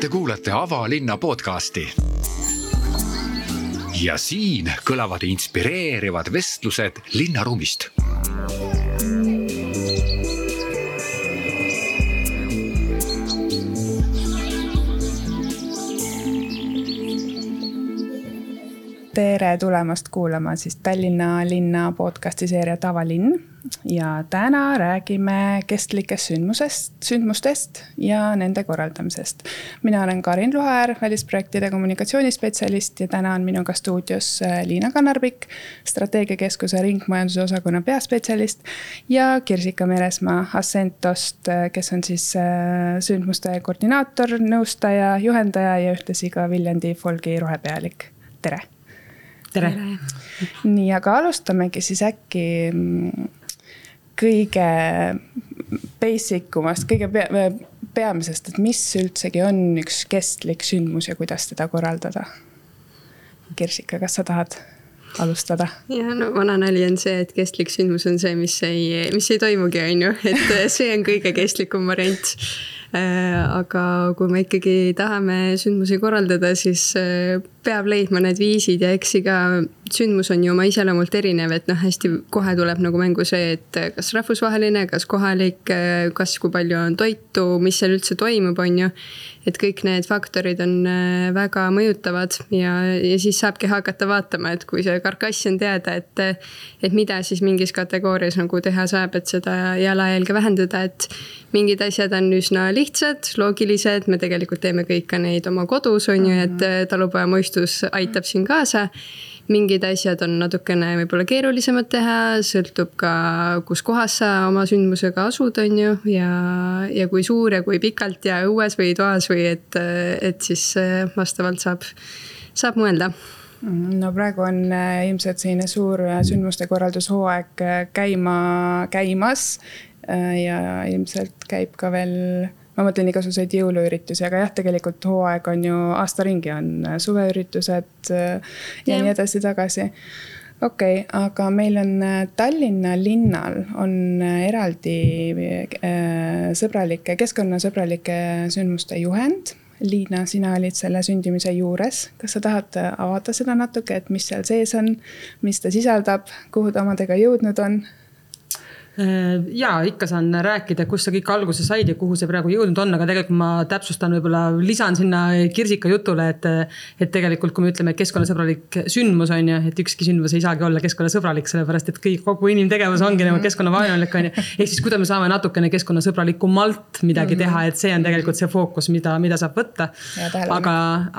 Te kuulate Avalinna podcasti. ja siin kõlavad inspireerivad vestlused linnaruumist tere tulemast kuulama siis Tallinna linna podcast'i seeria Tavalinn. Ja täna räägime kestlikest sündmusest, sündmustest ja nende korraldamisest. mina olen Karin Luhaäär, välisprojektide kommunikatsioonispetsialist ja täna on minuga stuudios äh, Liina Kannarbik, strateegiakeskuse ringmajanduse osakonna peaspetsialist. ja Kirsika Meresmaa Ascentost, äh, kes on siis äh, sündmuste koordinaator, nõustaja, juhendaja ja ühtlasi ka Viljandi Folgi rohepealik tere tere, tere.! nii, aga alustamegi siis äkki mm, kõige basic umast, kõige pea, peamisest, et mis üldsegi on üks kestlik sündmus ja kuidas teda korraldada? Kirsika, kas sa tahad alustada? ja no vana nali on see, et kestlik sündmus on see, mis ei, mis ei toimugi, on ju, et see on kõige kestlikum variant Äh, aga kui me ikkagi tahame sündmusi korraldada, siis äh, peab leidma need viisid ja eks iga sündmus on ju oma iseloomult erinev, et noh, hästi kohe tuleb nagu mängu see, et kas rahvusvaheline, kas kohalik, äh, kas, kui palju on toitu, mis seal üldse toimub, on ju. et kõik need faktorid on väga mõjutavad ja, ja siis saabki hakata vaatama, et kui see karkass on teada, et. et mida siis mingis kategoorias nagu teha saab, et seda jalajälge vähendada, et mingid asjad on üsna lihtsad, loogilised, me tegelikult teeme kõik ka neid oma kodus, on ju, et mhm. talupojamõistus aitab siin kaasa mingid asjad on natukene võib-olla keerulisemad teha, sõltub ka, kus kohas sa oma sündmusega asud, on ju, ja, ja kui suur ja kui pikalt ja õues või toas või et, et siis vastavalt saab, saab mõelda. No praegu on äh, ilmselt selline suur äh, sündmuste korraldushooaeg käima, käimas ja ilmselt käib ka veel, ma mõtlen igasuguseid jõuluüritusi, aga jah, tegelikult hooaeg on ju aasta ringi, on äh, suveüritused äh, ja, ja nii edasi-tagasi okei okay,, aga meil on Tallinna linnal on eraldi sõbralike, keskkonnasõbralike sündmuste juhend. Liina, sina olid selle sündimise juures, kas sa tahad avada seda natuke, et mis seal sees on, mis ta sisaldab, kuhu ta omadega jõudnud on? Äh, ja ikka saan rääkida, kust see kõik alguse said ja kuhu see praegu jõudnud on, aga tegelikult ma täpsustan, võib-olla lisan sinna Kirsika jutule, et. et tegelikult, kui me ütleme keskkonnasõbralik sündmus on ju, et ükski sündmus ei saagi olla keskkonnasõbralik, sellepärast et kõik, kogu inimtegevus ongi nagu keskkonnavaenulik on ju. ehk siis, kuidas me saame natukene keskkonnasõbralikumalt midagi teha, et see on tegelikult see fookus, mida, mida saab võtta. aga,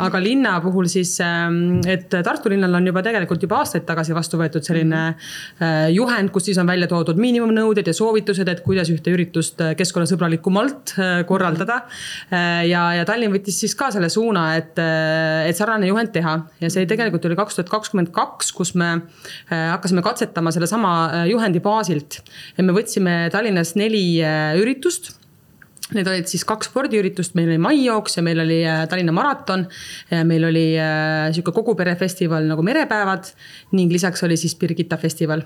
aga linna puhul siis, ähm, et Tartu linnal on juba tegelikult juba aastaid tagasi vastu võetud selline äh, juhend, kus siis on välja toodud miinimumnõuded nõuded ja soovitused, et kuidas ühte üritust äh, keskkonnasõbralikumalt äh, korraldada. Äh, ja, ja Tallinn võttis siis ka selle suuna, et, et sarnane juhend teha ja see tegelikult oli kaks tuhat kakskümmend kaks, kus me hakkasime katsetama sellesama juhendi baasilt. ja me võtsime Tallinnas neli üritust Need olid siis kaks spordiüritust, meil oli maijooks ja meil oli äh, Tallinna maraton. meil oli äh, sihuke koguperefestival nagu Merepäevad ning lisaks oli siis Birgitta festival.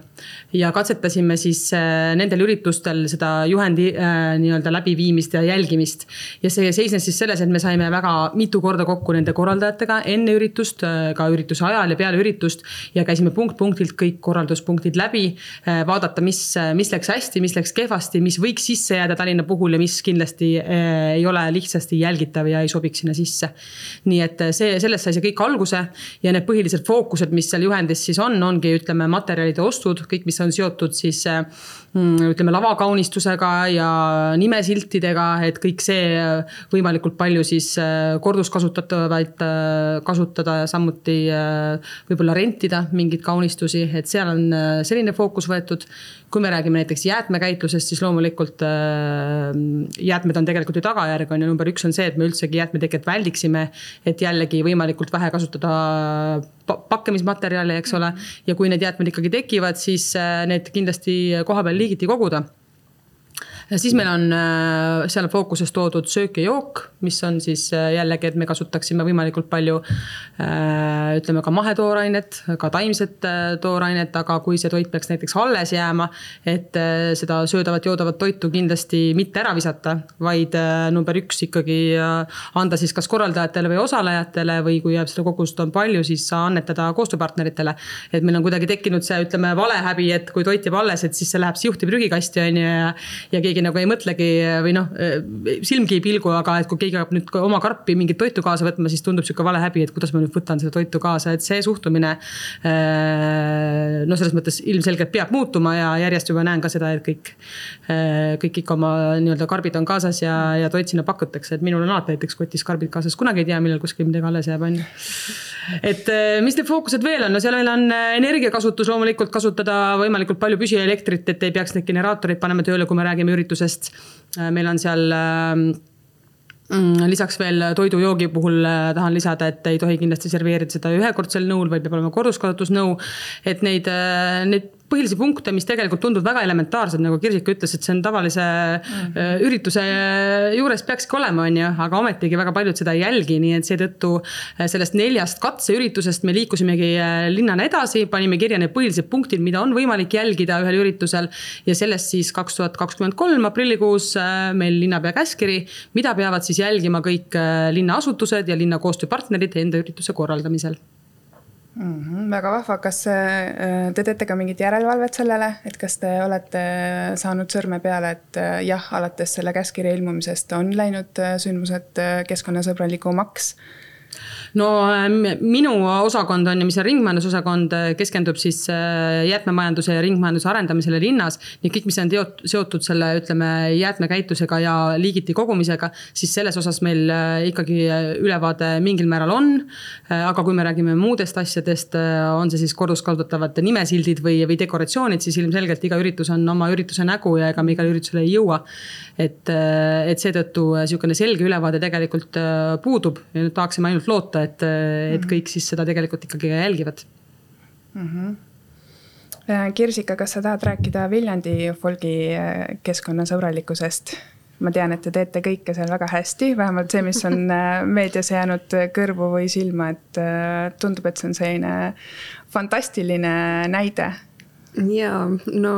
ja katsetasime siis äh, nendel üritustel seda juhendi nii-öelda läbiviimist ja jälgimist. ja see seisnes siis selles, et me saime väga mitu korda kokku nende korraldajatega enne üritust, ka ürituse ajal ja peale üritust. ja käisime punkt-punktilt kõik korralduspunktid läbi, vaadata, mis, mis läks hästi, mis läks kehvasti, mis võiks sisse jääda Tallinna puhul ja mis kindlasti kindlasti eh, ei ole lihtsasti jälgitav ja ei sobiks sinna sisse. nii et eh, see, sellest sai see kõik alguse ja need põhilised fookused, mis seal juhendis siis on, ongi ütleme materjalide ostud, kõik, mis on seotud siis mm, ütleme lavakaunistusega ja nimesiltidega, et kõik see võimalikult palju siis korduskasutatavaid kasutada ja samuti võib-olla rentida mingeid kaunistusi, et seal on selline fookus võetud kui me räägime näiteks jäätmekäitlusest, siis loomulikult äh, jäätmed on tegelikult ju tagajärg, on ju, number üks on see, et me üldsegi jäätmeteket väldiksime. et jällegi võimalikult vähe kasutada pakkimismaterjali, eks ole. ja kui need jäätmed ikkagi tekivad, siis äh, need kindlasti kohapeal liigiti koguda siis meil on äh, seal fookuses toodud söök ja jook, mis on siis äh, jällegi, et me kasutaksime võimalikult palju äh, ütleme ka mahetooainet, ka taimset toorainet, aga kui see toit peaks näiteks alles jääma, et seda söödavat, joodavat toitu kindlasti mitte ära visata, vaid number üks ikkagi anda siis kas korraldajatele või osalejatele või kui jääb seda kogust on palju, siis annetada koostööpartneritele. et meil on kuidagi tekkinud see, ütleme, valehäbi, et kui toit jääb alles, et siis see läheb siuhti prügikasti, on ju, ja ja keegi nagu ei mõtlegi või noh, silmgi ei pilgu, aga et kui keegi hakkab nüüd oma karpi mingit toitu kaasa võtma, siis tundub sihuke vale häbi, et kuidas ma nüüd võtan seda toitu kaasa, et see suhtumine. Äh, no selles mõttes ilmselgelt peab muutuma ja järjest juba näen ka seda, et kõik, äh, kõik ikka oma nii-öelda karbid on kaasas ja, ja toit sinna pakutakse, et minul on alati näiteks kotis karbid kaasas, kunagi ei tea, millal kuskil midagi alles jääb, on ju. et äh, mis need fookused veel on, no seal meil on energiakasutus loomulikult kasutada võimalikult palju püsielektrit, et ei peaks neid generaatoreid panema tööle, kui me räägime üritusest. Äh, meil on seal ähm, mm, lisaks veel toidujoogi puhul äh, tahan lisada, et ei tohi kindlasti serveerida seda ühekordsel nõul, vaid peab olema korduskasutusnõu. et neid, äh, neid põhilisi punkte, mis tegelikult tunduvad väga elementaarsed, nagu Kirsika ütles, et see on tavalise mm -hmm. ürituse juures peakski olema, on ju, aga ometigi väga paljud seda ei jälgi, nii et seetõttu äh, sellest neljast katseüritusest me liikusimegi äh, linnana edasi, panime kirja need põhilised punktid, mida on võimalik jälgida ühel üritusel. ja sellest siis kaks tuhat kakskümmend kolm aprillikuus meil linnapea käskkiri, mida peavad siis jälgima kõik linnaasutused ja linna koostööpartnerid enda ürituse korraldamisel mm. -hmm, väga vahva, kas äh, te teete ka mingit järelevalvet sellele, et kas te olete saanud sõrme peale, et äh, jah, alates selle käskkirja ilmumisest on läinud äh, sündmused keskkonnasõbralikumaks no ähm, minu osakond on ju, mis on ringmajandusosakond, äh, keskendub siis äh, jäätmemajanduse ja ringmajanduse arendamisele linnas. nii kõik, mis on teot-, seotud selle, ütleme jäätmekäitlusega ja liigiti kogumisega, siis selles osas meil äh, ikkagi ülevaade mingil määral on. aga kui me räägime muudest asjadest, on see siis korduskasutatavad nimesildid või, või dekoratsioonid, siis ilmselgelt iga üritus on oma ürituse nägu ja ega me igale üritusele ei jõua. et, et seetõttu sihukene selge ülevaade tegelikult puudub ja nüüd tahaksime ainult loota, loota, et, et mhm. kõik siis seda tegelikult ikkagi jälgivad mm. -hmm. Kirsika, kas sa tahad rääkida Viljandi folgi äh, keskkonnasõbralikkusest? ma tean, et te teete kõike seal väga hästi, vähemalt see, mis on äh, meedias jäänud kõrvu või silma, et tundub, et see on selline fantastiline näide ja no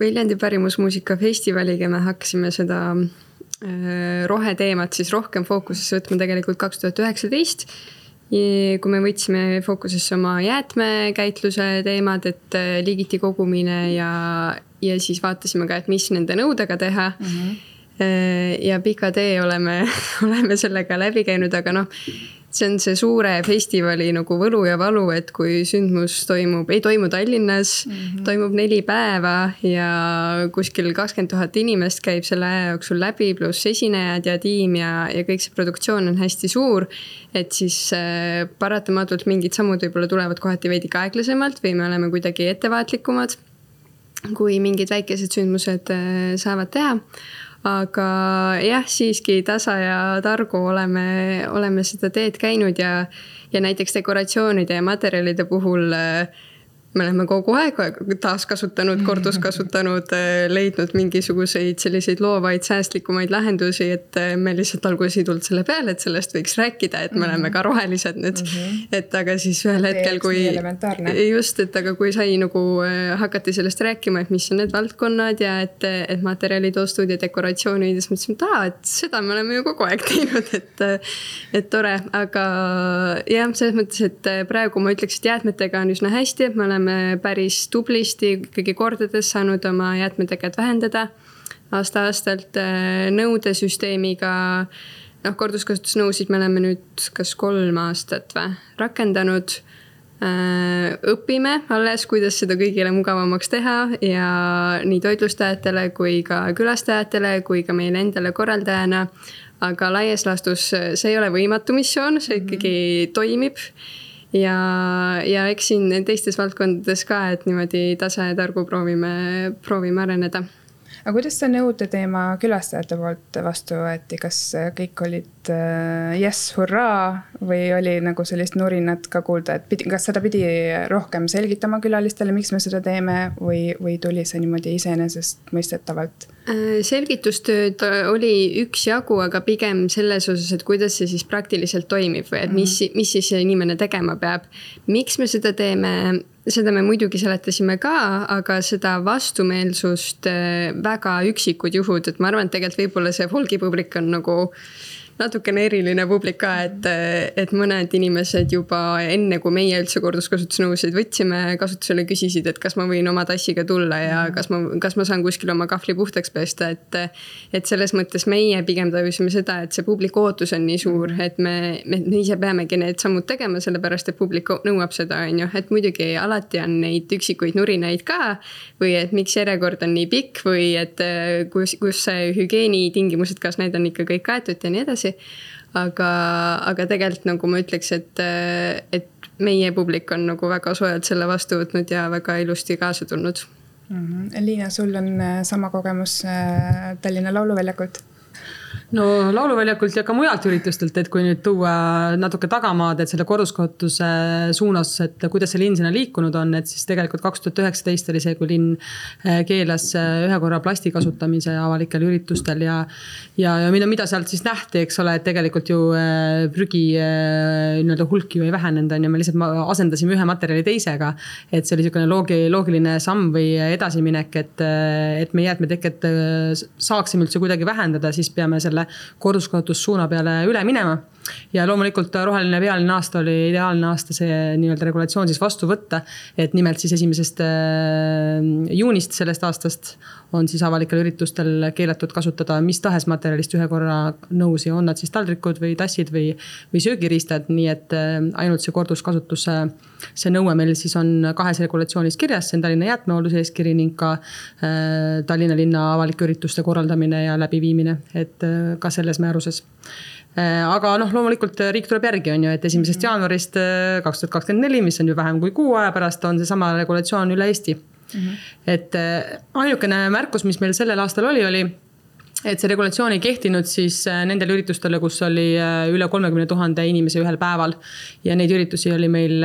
Viljandi pärimusmuusika festivaliga me hakkasime seda Äh, roheteemat siis rohkem fookusesse võtma tegelikult kaks tuhat üheksateist. kui me võtsime fookusesse oma jäätmekäitluse teemad, et äh, liigiti kogumine ja, ja siis vaatasime ka, et mis nende nõudega teha mm. -hmm. ja pika tee oleme, oleme sellega läbi käinud, aga noh see on see suure festivali nagu võlu ja valu, et kui sündmus toimub, ei toimu Tallinnas mm, -hmm. toimub neli päeva ja kuskil kakskümmend tuhat inimest käib selle aja jooksul läbi, pluss esinejad ja tiim ja, ja kõik see produktsioon on hästi suur. et siis äh, paratamatult mingid sammud võib-olla tulevad kohati veidike aeglasemalt või me oleme kuidagi ettevaatlikumad. kui mingid väikesed sündmused äh, saavad teha aga jah, siiski tasa ja targu oleme, oleme seda teed käinud ja, ja näiteks dekoratsioonide ja materjalide puhul äh, me oleme kogu aeg taaskasutanud, korduskasutanud, äh, leidnud mingisuguseid selliseid loovaid, säästlikumaid lahendusi, et äh, me lihtsalt alguses ei tulnud selle peale, et sellest võiks rääkida, et me oleme ka rohelised nüüd mm. -hmm. et aga siis ühel hetkel, kui. just, et aga kui sai nagu äh, hakati sellest rääkima, et mis on need valdkonnad ja et, et materjalid, ostud ja dekoratsioonid ja siis mõtlesime, et aa, et seda me oleme ju kogu aeg teinud, et. et tore, aga jah, selles mõttes, et praegu ma ütleks, et jäätmetega on üsna hästi, et me oleme oleme päris tublisti ikkagi kordades saanud oma jäätmeteget vähendada. aasta-aastalt äh, nõudesüsteemiga, noh, korduskasutusnõusid me oleme nüüd kas kolm aastat või rakendanud äh, õpime alles, kuidas seda kõigile mugavamaks teha ja nii toitlustajatele kui ka külastajatele kui ka meile endale korraldajana. aga laias laastus see ei ole võimatu missioon, see ikkagi mm -hmm. toimib ja, ja eks siin teistes valdkondades ka, et niimoodi tasa ja targu proovime, proovime areneda aga kuidas see nõude teema külastajate poolt vastu võeti, kas kõik olid äh, jess, hurraa või oli nagu sellist nurinat ka kuulda, et pidi, kas seda pidi rohkem selgitama külalistele, miks me seda teeme või, või tuli see niimoodi iseenesestmõistetavalt? Äh, selgitustööd oli üksjagu, aga pigem selles osas, et kuidas see siis praktiliselt toimib või et mis, mhm. mis siis inimene tegema peab. miks me seda teeme? Seda me muidugi seletasime ka, aga seda vastumeelsust äh, väga üksikud juhud, et ma arvan, et tegelikult võib-olla see folgipublik on nagu natukene eriline publik ka, et, et mõned inimesed juba enne, kui meie üldse korduskasutusnõusid võtsime kasutusele, küsisid, et kas ma võin oma tassiga tulla ja kas ma, kas ma saan kuskil oma kahvli puhtaks pesta, et. et selles mõttes meie pigem tajusime seda, et see publiku ootus on nii suur, et me, me, me ise peamegi need sammud tegema, sellepärast et publik nõuab seda, on ju, et muidugi alati on neid üksikuid nurinaid ka. või et miks järjekord on nii pikk või et kus, kus hügieenitingimused, kas need on ikka kõik kaetud ja nii edasi edasi. aga, aga tegelikult nagu ma ütleks, et, et meie publik on nagu väga soojalt selle vastu võtnud ja väga ilusti kaasa tulnud mm. -hmm. Liina, sul on äh, sama kogemus äh, Tallinna Lauluväljakult no Lauluväljakult ja ka mujalt üritustelt, et kui nüüd tuua natuke tagamaad, et selle korduskasutuse suunas, et kuidas see linn sinna liikunud on, et siis tegelikult kaks tuhat üheksateist oli see, kui linn eh, keelas eh, ühe korra plasti kasutamise avalikel üritustel ja. ja, ja mida, mida sealt siis nähti, eks ole, et tegelikult ju eh, prügi nii-öelda hulk ju ei vähenenud, on ju, me lihtsalt asendasime ühe materjali teisega. et see oli niisugune loogi-, loogiline samm või edasiminek, et, et me jäätmeteket saaksime üldse kuidagi vähendada, siis peame selle korduskasutussuuna peale üle minema. Ja loomulikult roheline pealine aasta oli ideaalne aasta see nii-öelda regulatsioon siis vastu võtta. et nimelt siis esimesest äh, juunist sellest aastast on siis avalikel üritustel keelatud kasutada mis tahes materjalist ühe korra nõusi, on nad siis taldrikud või tassid või, või söögiriistad, nii et äh, ainult see korduskasutuse, see nõue meil siis on kahes regulatsioonis kirjas, see on Tallinna jäätmehoolduse eeskiri ning ka äh, Tallinna linna avalike ürituste korraldamine ja läbiviimine, et äh, ka selles määruses äh, aga noh, loomulikult riik tuleb järgi, on ju, et esimesest jaanuarist äh, kaks tuhat kakskümmend neli, mis on ju vähem kui kuu aja pärast, on seesama regulatsioon üle Eesti mm. -hmm. et ainukene märkus, mis meil sellel aastal oli, oli et see regulatsioon ei kehtinud siis nendele üritustele, kus oli üle kolmekümne tuhande inimese ühel päeval. ja neid üritusi oli meil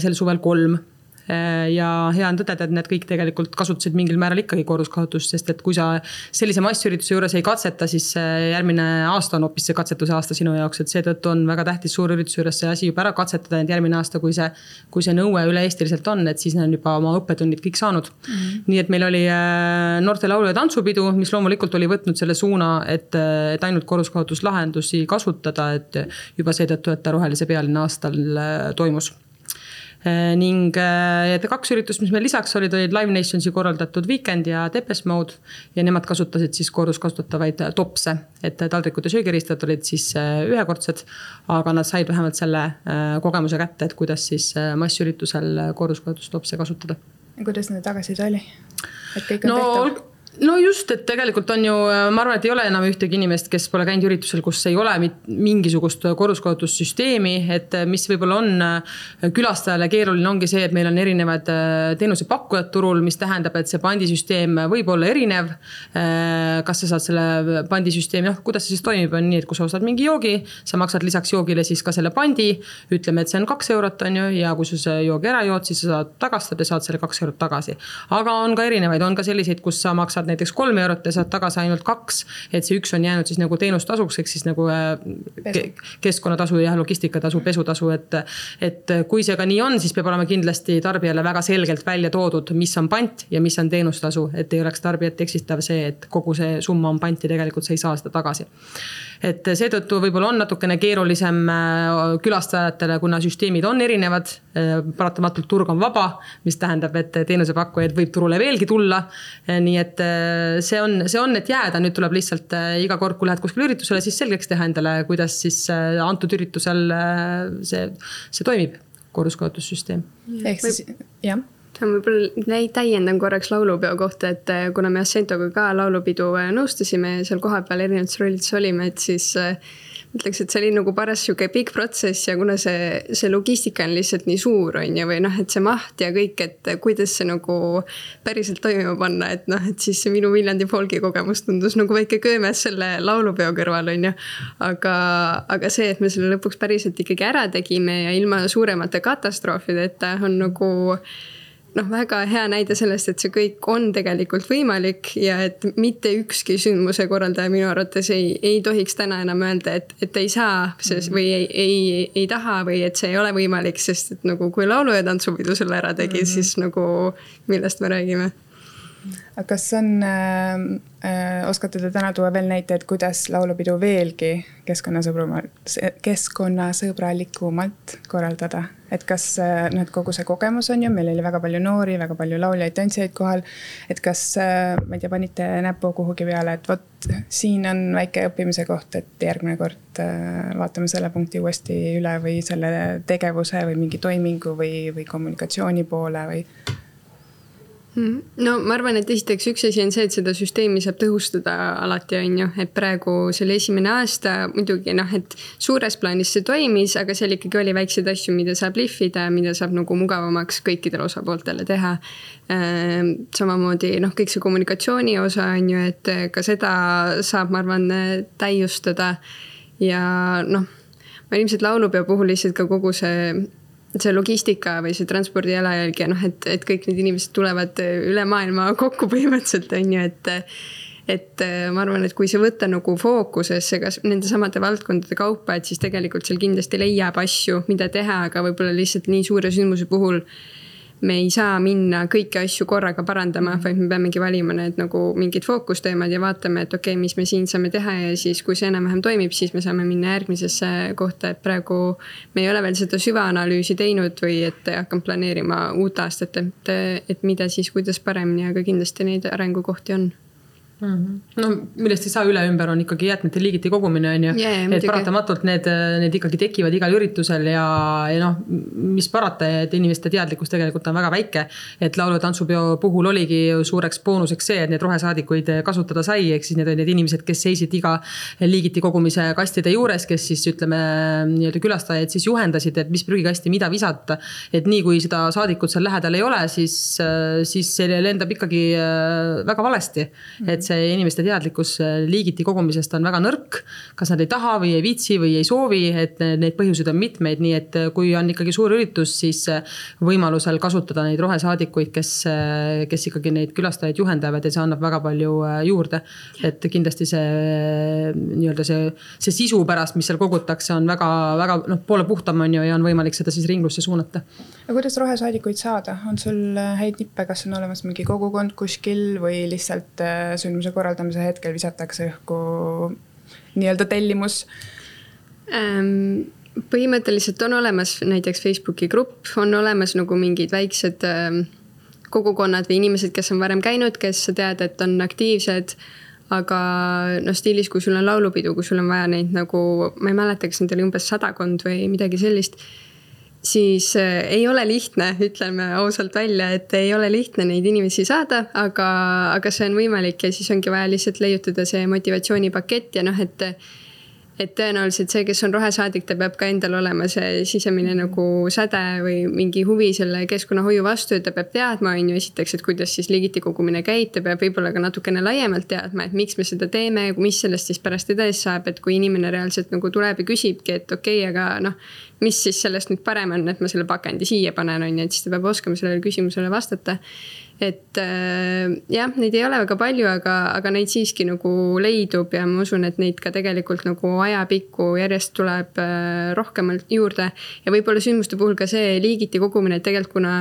sel suvel kolm Äh, ja hea on tõdeda, et need kõik tegelikult kasutasid mingil määral ikkagi korduskasutust, sest et kui sa sellise massürituse juures ei katseta, siis järgmine aasta on hoopis see katsetuse aasta sinu jaoks, et seetõttu on väga tähtis suurürituse juures see asi juba ära katsetada, et järgmine aasta, kui see, kui see nõue üle-eestiliselt on, et siis nad on juba oma õppetunnid kõik saanud mm. -hmm. nii et meil oli äh, noorte laulu- ja tantsupidu, mis loomulikult oli võtnud selle suuna, et, et ainult korduskasutuslahendusi kasutada, et juba seetõttu, et ta rohelise pealinna aastal toimus ning äh, kaks üritust, mis meil lisaks olid, olid Live Nationsi korraldatud Weekend ja Tepes Mode. ja nemad kasutasid siis korduskasutatavaid topse, et taldrikud ja söögiriistad olid siis äh, ühekordsed. aga nad said vähemalt selle kogemuse kätte, et kuidas siis massüritusel korduskasutustopse kasutada. ja kuidas nende tagasiside oli? et kõik on no, tehtud? No just, et tegelikult on ju, ma arvan, et ei ole enam ühtegi inimest, kes pole käinud üritusel, kus ei ole mingisugust korduskasutussüsteemi, et mis võib-olla on äh, külastajale keeruline, ongi see, et meil on erinevad äh, teenusepakkujad turul, mis tähendab, et see pandisüsteem võib olla erinev. Äh, kas sa saad selle pandisüsteemi, noh, kuidas see siis toimib, on nii, et kui sa ostad mingi joogi, sa maksad lisaks joogile siis ka selle pandi. ütleme, et see on kaks eurot, on ju, ja kui sa selle joogi ära jood, siis sa saad tagastada saad selle kaks eurot tagasi. aga on ka erinevaid, on ka selliseid, kus sa maksad maksad näiteks kolm eurot ja saad tagasi ainult kaks. et see üks on jäänud siis nagu teenustasuks, ehk siis nagu äh, keskkonnatasu ja logistikatasu, pesutasu, et. et kui see ka nii on, siis peab olema kindlasti tarbijale väga selgelt välja toodud, mis on pant ja mis on teenustasu, et ei oleks tarbijat eksitav see, et kogu see summa on pant ja tegelikult sa ei saa seda tagasi et seetõttu võib-olla on natukene keerulisem äh, külastajatele, kuna süsteemid on erinevad. Äh, paratamatult turg on vaba, mis tähendab, et teenusepakkujaid võib turule veelgi tulla. Nii et see on, see on, et jääda, nüüd tuleb lihtsalt iga kord, kui lähed kuskile üritusele, siis selgeks teha endale, kuidas siis antud üritusel see, see toimib, korduskasutussüsteem. ehk siis jah ma võib-olla täiendan korraks laulupeo kohta, et äh, kuna me Ascentoga ka laulupidu äh, nõustasime ja seal kohapeal erinevates rollides olime, et siis äh, ütleks, et see oli nagu paras sihuke pikk protsess ja kuna see, see logistika on lihtsalt nii suur, on ju, või noh, et see maht ja kõik, et kuidas see nagu päriselt toimima panna, et noh, et siis see minu Viljandi folgi kogemus tundus nagu väike köömes selle laulupeo kõrval, on ju. aga, aga see, et me selle lõpuks päriselt ikkagi ära tegime ja ilma suuremate katastroofideta on nagu noh, väga hea näide sellest, et see kõik on tegelikult võimalik ja et mitte ükski sündmuse korraldaja minu arvates ei, ei tohiks täna enam öelda, et, et ei saa, sest või ei, ei, ei taha või et see ei ole võimalik, sest et nagu kui laulu- ja tantsupidu selle ära tegi mm, -hmm. siis nagu millest me räägime aga kas on äh,, äh, oskate te täna tuua veel näiteid, kuidas laulupidu veelgi keskkonnasõbrumalt, keskkonnasõbralikumalt korraldada? et kas äh, noh, et kogu see kogemus on ju, meil oli väga palju noori, väga palju lauljaid, tantsijaid kohal. et kas äh,, ma ei tea, panite näpu kuhugi peale, et vot siin on väike õppimise koht, et järgmine kord äh, vaatame selle punkti uuesti üle või selle tegevuse või mingi toimingu või, või kommunikatsiooni poole või. No ma arvan, et esiteks üks asi on see, et seda süsteemi saab tõhustada alati, on ju, et praegu see oli esimene aasta, muidugi noh, et suures plaanis see toimis, aga seal ikkagi oli väikseid asju, mida saab lihvida, mida saab nagu mugavamaks kõikidele osapooltele teha. Ehm, samamoodi noh, kõik see kommunikatsiooni osa on ju, et ka seda saab, ma arvan, täiustada. Ja noh, ma ilmselt laulupeo puhul lihtsalt ka kogu see see logistika või see transpordi jalajälg ja noh, et, et kõik need inimesed tulevad üle maailma kokku põhimõtteliselt on ju, et. et ma arvan, et kui see võtta nagu fookusesse, kas nendesamade valdkondade kaupa, et siis tegelikult seal kindlasti leiab asju, mida teha, aga võib-olla lihtsalt nii suure sündmuse puhul me ei saa minna kõiki asju korraga parandama, vaid me peamegi valima need nagu mingid fookusteemad ja vaatame, et okei okay,, mis me siin saame teha ja siis, kui see enam-vähem toimib, siis me saame minna järgmisesse kohta, et praegu. me ei ole veel seda süvaanalüüsi teinud või et hakanud planeerima uut aastat, et, et mida siis, kuidas paremini, aga kindlasti neid arengukohti on Mm -hmm. no millest ei saa üle ümber, on ikkagi jäätmete liigiti kogumine on ju yeah,. et paratamatult need, need ikkagi tekivad igal üritusel ja, ja noh, mis parata, et inimeste teadlikkus tegelikult on väga väike. et laulu- ja tantsupeo puhul oligi ju suureks boonuseks see, et neid rohesaadikuid kasutada sai, ehk siis need olid need inimesed, kes seisid iga liigiti kogumise kastide juures, kes siis ütleme nii-öelda külastajaid siis juhendasid, et mis prügikasti mida visata. et nii kui seda saadikut seal lähedal ei ole, siis, siis see lendab ikkagi väga valesti, et see inimeste teadlikkus äh, liigiti kogumisest on väga nõrk. kas nad ei taha või ei viitsi või ei soovi, et neid põhjuseid on mitmeid, nii et äh, kui on ikkagi suur üritus, siis äh, võimalusel kasutada neid rohesaadikuid, kes, kes ikkagi neid külastajaid juhendavad ja see annab väga palju juurde. et kindlasti see nii-öelda see, see sisu pärast, mis seal kogutakse, on väga-väga noh, poole puhtam on ju ja on võimalik seda siis ringlusse suunata. aga kuidas rohesaadikuid saada, on sul häid nippe, kas on olemas mingi kogukond kuskil või lihtsalt sündmus? Sündmuse korraldamise hetkel visatakse õhku nii-öelda tellimus ähm,? põhimõtteliselt on olemas näiteks Facebooki grupp, on olemas nagu mingid väiksed ähm, kogukonnad või inimesed, kes on varem käinud, kes sa tead, et on aktiivsed aga noh, stiilis, kui sul on laulupidu, kui sul on vaja neid nagu, ma ei mäleta, kas neid oli umbes sadakond või midagi sellist siis äh, ei ole lihtne, ütleme ausalt välja, et ei ole lihtne neid inimesi saada, aga, aga see on võimalik ja siis ongi vaja lihtsalt leiutada see motivatsioonipakett ja noh, et et tõenäoliselt see, kes on rohesaadik, ta peab ka endal olema see sisemine nagu säde või mingi huvi selle keskkonnahoiu vastu ja ta peab teadma, on ju, esiteks, et kuidas siis liigiti kogumine käib, ta peab võib-olla ka natukene laiemalt teadma, et miks me seda teeme, mis sellest siis pärast edasi saab, et kui inimene reaalselt nagu tuleb ja küsibki, et okei okay,, aga noh. mis siis sellest nüüd parem on, et ma selle pakendi siia panen, on ju, et siis ta peab oskama sellele küsimusele vastata et äh, jah, neid ei ole väga palju, aga, aga neid siiski nagu leidub ja ma usun, et neid ka tegelikult nagu ajapikku järjest tuleb äh, rohkemalt juurde. ja võib-olla sündmuste puhul ka see liigiti kogumine, et tegelikult kuna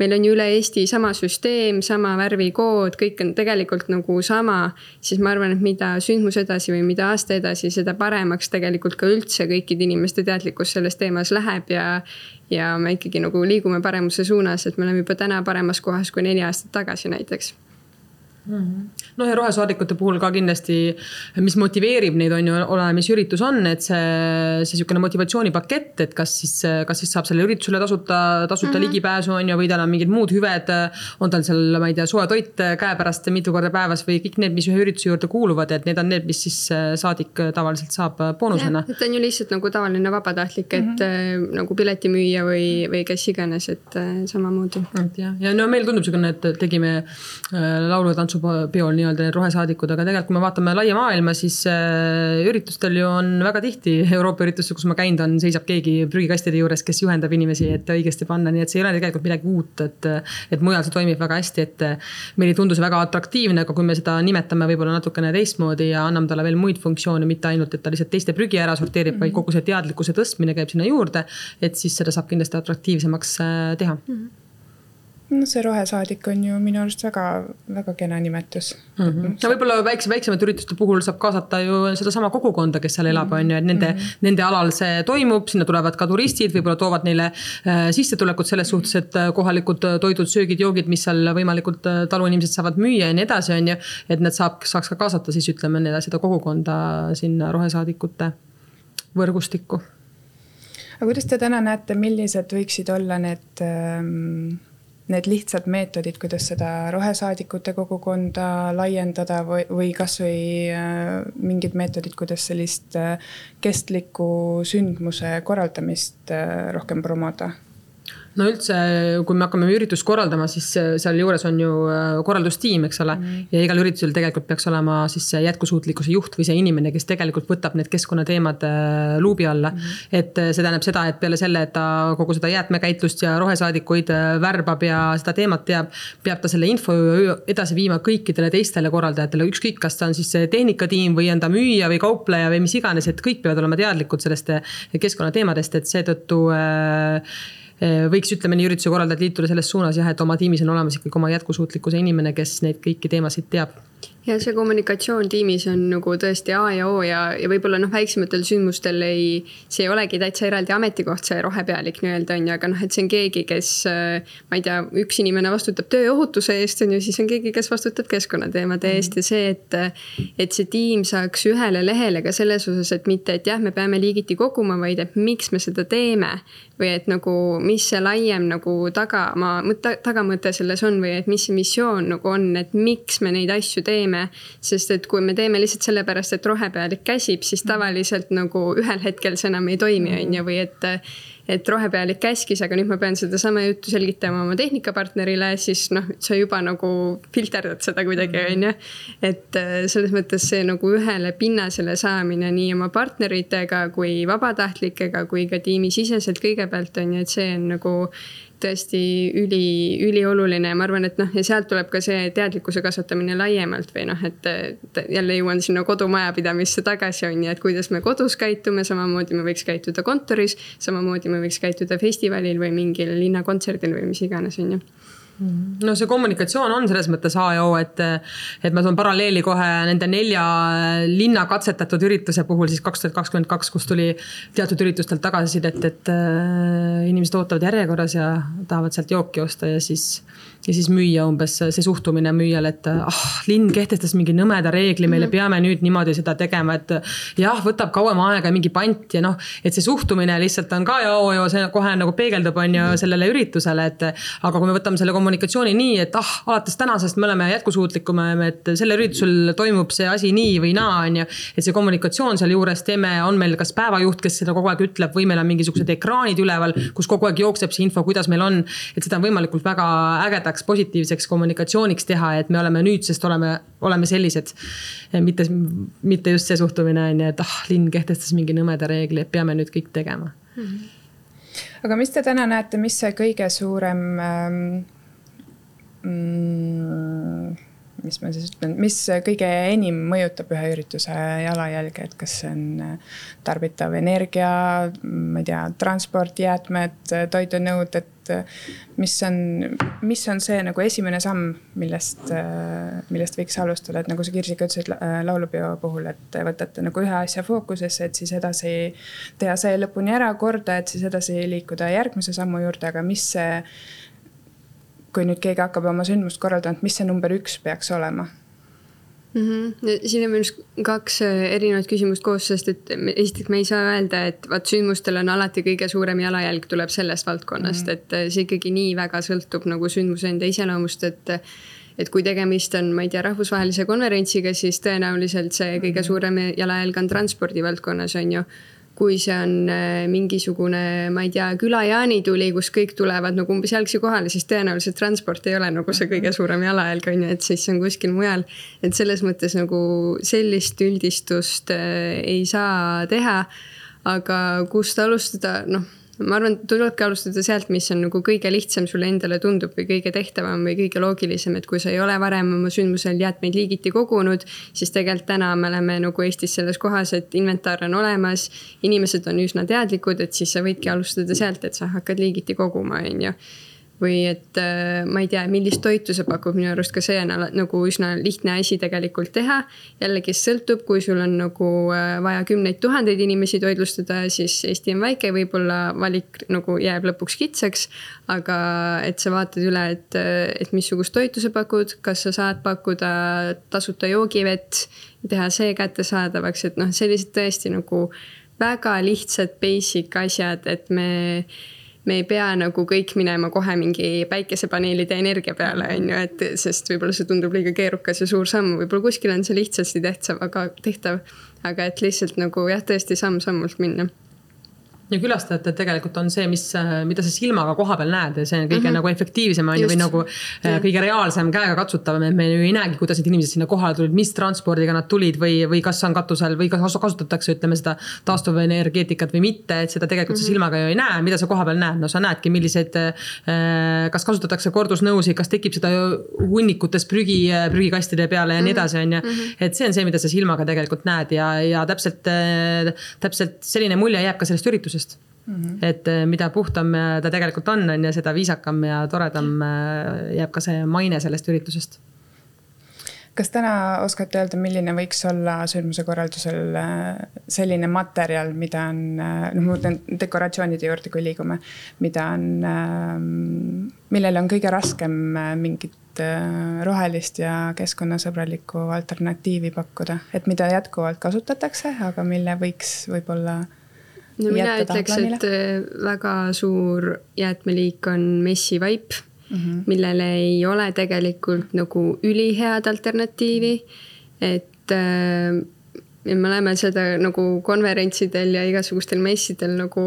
meil on ju üle Eesti sama süsteem, sama värvikood, kõik on tegelikult nagu sama. siis ma arvan, et mida sündmus edasi või mida aasta edasi, seda paremaks tegelikult ka üldse kõikide inimeste teadlikkus selles teemas läheb ja ja me ikkagi nagu liigume paremuse suunas, et me oleme juba täna paremas kohas kui neli aastat tagasi näiteks noh, ja rohesaadikute puhul ka kindlasti, mis motiveerib neid, on ju, oleneb, mis üritus on, et see, see sihukene motivatsioonipakett, et kas siis, kas siis saab sellele üritusele tasuta, tasuta mm -hmm. ligipääsu, on ju, või tal on mingid muud hüved. on tal seal, ma ei tea, soe toit käepärast mitu korda päevas või kõik need, mis ühe ürituse juurde kuuluvad, et need on need, mis siis saadik tavaliselt saab boonusena. et ta on ju lihtsalt nagu tavaline vabatahtlik, et mm -hmm. nagu piletimüüja või, või kes iganes, et samamoodi. et jah, ja no meil tundub sihukene, et tegime laulu ja tantsu tantsupeol nii-öelda need rohesaadikud, aga tegelikult, kui me vaatame laia maailma, siis äh, üritustel ju on väga tihti Euroopa üritustel, kus ma käinud on, seisab keegi prügikastide juures, kes juhendab inimesi, et õigesti panna, nii et see ei ole tegelikult midagi uut, et. et mujal see toimib väga hästi, et meile ei tundu see väga atraktiivne, aga kui me seda nimetame võib-olla natukene teistmoodi ja anname talle veel muid funktsioone, mitte ainult, et ta lihtsalt teiste prügi ära sorteerib mm, -hmm. vaid kogu see teadlikkuse tõstmine käib sinna juurde. et siis seda saab kindlasti atraktiivsemaks äh, teha mm. -hmm no see rohesaadik on ju minu arust väga, väga kena nimetus mm. -hmm. no võib-olla väikse, väiksemate ürituste puhul saab kaasata ju sedasama kogukonda, kes seal elab, on ju, et nende mm, -hmm. nende alal see toimub, sinna tulevad ka turistid, võib-olla toovad neile äh, sissetulekut selles suhtes, et äh, kohalikud äh, toidud, söögid, joogid, mis seal võimalikult taluinimesed saavad müüa ja nii edasi, on ju. et need saab, saaks ka kaasata siis ütleme seda kogukonda sinna rohesaadikute võrgustikku. aga kuidas te täna näete, millised võiksid olla need ähm need lihtsad meetodid, kuidas seda rohesaadikute kogukonda laiendada või, või kasvõi äh, mingid meetodid, kuidas sellist äh, kestliku sündmuse korraldamist äh, rohkem promoda no üldse, kui me hakkame üritust korraldama, siis sealjuures on ju äh, korraldustiim, eks ole mm. -hmm. ja igal üritusel tegelikult peaks olema siis see jätkusuutlikkuse juht või see inimene, kes tegelikult võtab need keskkonnateemad äh, luubi alla mm. -hmm. et äh, see tähendab seda, et peale selle, et ta kogu seda jäätmekäitlust ja rohesaadikuid värbab ja seda teemat teab. peab ta selle info edasi viima kõikidele teistele korraldajatele, ükskõik, kas ta on siis see tehnikatiim või on ta müüja või kaupleja või mis iganes, et kõik peavad olema teadlikud sellest keskkonnateemadest, et seetõttu äh, Äh, võiks, ütleme nii, ürituse korraldajad liituda selles suunas jah, et oma tiimis on olemas ikkagi oma jätkusuutlikkuse inimene, kes neid kõiki teemasid teab ja see kommunikatsioon tiimis on nagu tõesti A ja O ja, ja võib-olla noh, väiksematel sündmustel ei, see ei olegi täitsa eraldi ametikoht, see rohepealik nii-öelda on ju, aga noh, et see on keegi, kes. ma ei tea, üks inimene vastutab tööohutuse eest on ju, siis on keegi, kes vastutab keskkonnateemade -hmm. eest ja see, et. et see tiim saaks ühele lehele ka selles osas, et mitte, et jah, me peame liigiti koguma, vaid et miks me seda teeme. või et nagu, mis see laiem nagu tagamaa, tagamõte selles on või et mis see missioon nagu on, et miks me neid asju teeme teeme. sest et kui me teeme lihtsalt sellepärast, et rohepealik käsib, siis tavaliselt nagu ühel hetkel see enam ei toimi, on ju, või et et rohepealik käskis, aga nüüd ma pean sedasama juttu selgitama oma tehnikapartnerile, siis noh, sa juba nagu filterdad seda kuidagi, on ju. et äh, selles mõttes see nagu ühele pinnasele saamine nii oma partneritega kui vabatahtlikega kui ka tiimisiseselt kõigepealt on ju, et see on nagu tõesti üli, ülioluline ja ma arvan, et noh, ja sealt tuleb ka see teadlikkuse kasvatamine laiemalt või noh, et jälle jõuan sinna kodumajapidamisse tagasi, on ju, et kuidas me kodus käitume, samamoodi me võiks käituda kontoris. samamoodi me võiks käituda festivalil või mingil linnakontserdil või mis iganes, on ju no see kommunikatsioon on selles mõttes A ja O, et, et ma toon paralleeli kohe nende nelja linna katsetatud ürituse puhul siis kaks tuhat kakskümmend kaks, kus tuli teatud üritustelt tagasisidet, et äh, inimesed ootavad järjekorras ja tahavad sealt jooki osta ja siis ja siis müüa umbes see suhtumine müüjal, et ah, linn kehtestas mingi nõmeda reegli meile mm, -hmm. peame nüüd niimoodi seda tegema, et jah, võtab kauem aega, mingi pant ja noh, et see suhtumine lihtsalt on ka ja oo ja see kohe nagu peegeldub, on ju mm -hmm. sellele üritusele, et. aga kui me võtame selle kommunikatsiooni nii, et ah, alates tänasest me oleme jätkusuutlikumad, et sellel üritusel toimub see asi nii või naa, on ju. et see kommunikatsioon sealjuures teeme, on meil kas päevajuht, kes seda kogu aeg ütleb või meil on mingisugused ekraanid üleval, kus kogu aeg jookseb see info, kuidas meil on. et seda on võimalikult väga ägedaks heaks positiivseks kommunikatsiooniks teha, et me oleme nüüdsest oleme, oleme sellised. mitte, mitte just see suhtumine on ju, et ah, linn kehtestas mingi nõmeda reegli, et peame nüüd kõik tegema mm. -hmm. aga mis te täna näete, mis see kõige suurem ähm, mm, mis ma siis ütlen, mis kõige enim mõjutab ühe ürituse jalajälge, et kas see on äh, tarbitav energia, ma ei tea, transport, jäätmed, toidunõud, et äh, mis on, mis on see nagu esimene samm, millest, äh, millest võiks alustada, et nagu sa Kirsika ütlesid laulupeo puhul, et võtate nagu ühe asja fookusesse, et siis edasi teha see lõpuni ära korda, et siis edasi liikuda järgmise sammu juurde, aga mis see kui nüüd keegi hakkab oma sündmust korraldama, et mis see number üks peaks olema mm. -hmm. siin on minu arust kaks äh, erinevat küsimust koos, sest et esiteks me ei saa öelda, et vaat sündmustel on alati kõige suurem jalajälg tuleb sellest valdkonnast mm, -hmm. et äh, see ikkagi nii väga sõltub nagu sündmuse enda iseloomust, et et kui tegemist on, ma ei tea, rahvusvahelise konverentsiga, siis tõenäoliselt see kõige mhm. suurem jalajälg on transpordi valdkonnas, on ju kui see on äh, mingisugune, ma ei tea, küla jaanituli, kus kõik tulevad nagu umbes jalgsi kohale, siis tõenäoliselt transport ei ole nagu see kõige suurem jalajälg, on ju, et siis on kuskil mujal. et selles mõttes nagu sellist üldistust äh, ei saa teha. aga kust alustada, noh ma arvan, tulebki alustada sealt, mis on nagu kõige lihtsam sulle endale tundub või kõige tehtavam või kõige loogilisem, et kui sa ei ole varem oma sündmusel jäätmeid liigiti kogunud, siis tegelikult täna me oleme nagu Eestis selles kohas, et inventar on olemas, inimesed on üsna teadlikud, et siis sa võidki alustada sealt, et sa hakkad liigiti koguma, on ju või et äh, ma ei tea, millist toitu see pakub, minu arust ka see on nagu üsna lihtne asi tegelikult teha. jällegi sõltub, kui sul on nagu äh, vaja kümneid tuhandeid inimesi toitlustada, siis Eesti on väike, võib-olla valik nagu jääb lõpuks kitsaks. aga et sa vaatad üle, et, et missugust toitu sa pakud, kas sa saad pakkuda tasuta joogivett, teha see kättesaadavaks, et noh, sellised tõesti nagu väga lihtsad basic asjad, et me me ei pea nagu kõik minema kohe mingi päikesepaneelide energia peale, on ju, et sest võib-olla see tundub liiga keerukas ja suur samm, võib-olla kuskil on see lihtsasti tehtav, aga tehtav. aga et lihtsalt nagu jah, tõesti samm-sammult minna ja külastajate tegelikult on see, mis, mida sa silmaga koha peal näed ja see on kõige mm -hmm. nagu efektiivsem on ju või nagu ja. Äh, kõige reaalsem, käegakatsutavam, et me ju ei näegi, kuidas need inimesed sinna kohale tulid, mis transpordiga nad tulid või, või kas on katusel või kas kasutatakse, ütleme seda taastuvenergeetikat või mitte, et seda tegelikult mm -hmm. sa silmaga ju ei näe, mida sa koha peal näed, no sa näedki, millised. Äh, kas kasutatakse kordusnõusid, kas tekib seda hunnikutes prügi, prügikastide peale ja nii mhm. edasi, on ju. Mhm. et see on see, mida sa silmaga tegelikult näed ja, ja täpselt, äh, täpselt selline mulje jääb ka sellest üritusest väärtust mm. -hmm. et eh, mida puhtam ta tegelikult on, on ju, seda viisakam ja toredam eh, jääb ka see maine sellest üritusest kas täna oskate öelda, milline võiks olla sündmuse korraldusel eh, selline materjal, mida on, noh, ma mõtlen dekoratsioonide juurde, kui liigume, mida on, millele on kõige raskem mingit rohelist ja keskkonnasõbralikku alternatiivi pakkuda, et mida jätkuvalt kasutatakse, aga mille võiks võib-olla no mina ütleks, et äh, väga suur jäätmeliik on messivaip mm, -hmm. millele ei ole tegelikult nagu ülihead alternatiivi. et äh, ja me oleme seda nagu konverentsidel ja igasugustel messidel nagu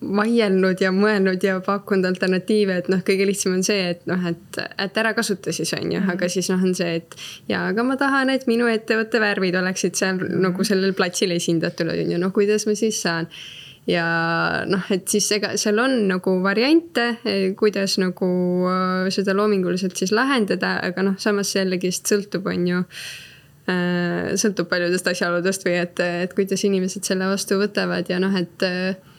vaielnud ja mõelnud ja pakkunud alternatiive, et noh, kõige lihtsam on see, et noh, et, et ära kasuta siis on ju, aga siis noh, on see, et. ja, aga ma tahan, et minu ettevõtte värvid oleksid seal mm -hmm. nagu sellel platsil esindatud on ju, noh, kuidas ma siis saan ja noh, et siis ega seal on nagu variante, kuidas nagu äh, seda loominguliselt siis lahendada, aga noh, samas jällegist sõltub, on ju äh, sõltub paljudest asjaoludest või et, et kuidas inimesed selle vastu võtavad ja noh, et, et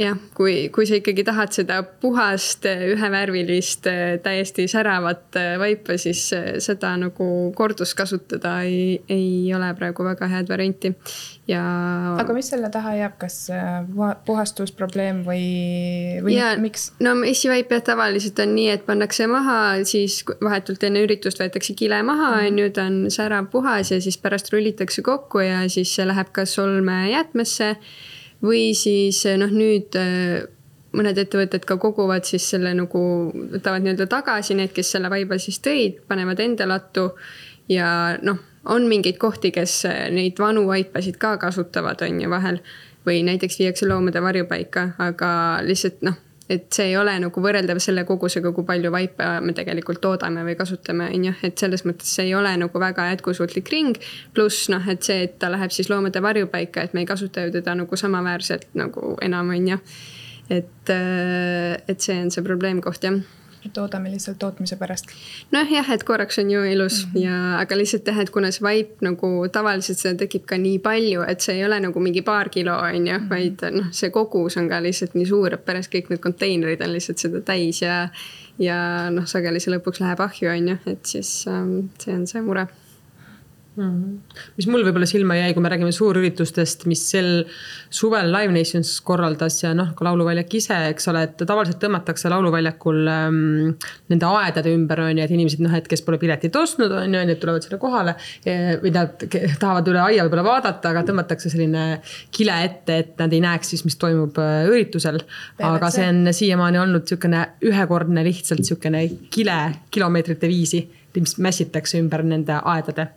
jah, kui, kui sa ikkagi tahad seda puhast, ühevärvilist, täiesti säravat vaipa, siis seda nagu kordus-kasutada ei, ei ole praegu väga head varianti ja. aga mis selle taha jääb, kas puhastusprobleem või, või ja, miks? no messivaip jah, tavaliselt on nii, et pannakse maha, siis vahetult enne üritust võetakse kile maha, mhm. on ju, ta on särav, puhas ja siis pärast rullitakse kokku ja siis see läheb kas olmejäätmesse või siis eh, noh, nüüd eh, mõned ettevõtted ka koguvad siis selle nagu, võtavad nii-öelda tagasi need, kes selle vaiba siis tõid, panevad enda lattu. ja noh, on mingeid kohti, kes eh, neid vanu vaipasid ka kasutavad, on ju vahel. või näiteks viiakse loomade varjupaika, aga lihtsalt noh et see ei ole nagu võrreldav selle kogusega, kui palju vaipa me tegelikult toodame või kasutame, on ju, et selles mõttes see ei ole nagu väga jätkusuutlik ring. pluss noh, et see, et ta läheb siis loomade varjupaika, et me ei kasuta ju teda nagu samaväärselt nagu enam, on ju. et, et see on see probleemkoht jah toodame lihtsalt tootmise pärast. noh, jah, et korraks on ju ilus mm -hmm. ja, aga lihtsalt jah, et kuna see vaip nagu tavaliselt seda tekib ka nii palju, et see ei ole nagu mingi paar kilo, on ju, mhm. vaid noh, see kogus on ka lihtsalt nii suur, et pärast kõik need konteinerid on lihtsalt seda täis ja. ja noh, sageli see lõpuks läheb ahju, on ju, et siis ähm, see on see mure mm. -hmm. mis mul võib-olla silma jäi, kui me räägime suurüritustest, mis sel suvel Live Nations korraldas ja noh, ka lauluväljak ise, eks ole, et tavaliselt tõmmatakse lauluväljakul ähm, nende aedade ümber on ju, et inimesed noh, et kes pole piletit ostnud, on ju, need tulevad sinna kohale. või nad tahavad üle aia võib-olla vaadata, aga tõmmatakse selline kile ette, et nad ei näeks siis, mis toimub äh, üritusel. aga see on siiamaani olnud sihukene ühekordne lihtsalt sihukene kile kilomeetrite viisi mis mässitakse ümber nende aedade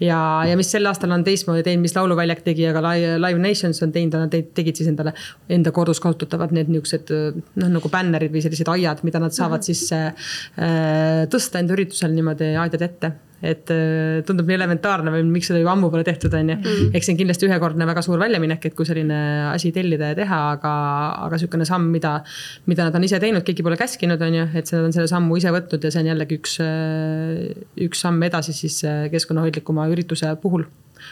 ja, ja mis sel aastal on teistmoodi teinud, mis Lauluväljak tegi, aga Live Nations on teinud, nad tegid siis endale enda kodus kasutatavad need niuksed noh, nagu bännerid või sellised aiad, mida nad saavad -hmm. siis äh, tõsta enda üritusel niimoodi aedade ette et äh, tundub nii elementaarne või miks seda juba ammu pole tehtud, on ju. Mhm. eks see on kindlasti ühekordne väga suur väljaminek, et kui selline asi tellida ja teha, aga, aga sihukene samm, mida, mida nad on ise teinud, keegi pole käskinud, on ju, et nad on selle sammu ise võtnud ja see on jällegi üks, äh, üks samm edasi siis äh, keskkonnahoidlikuma ürituse puhul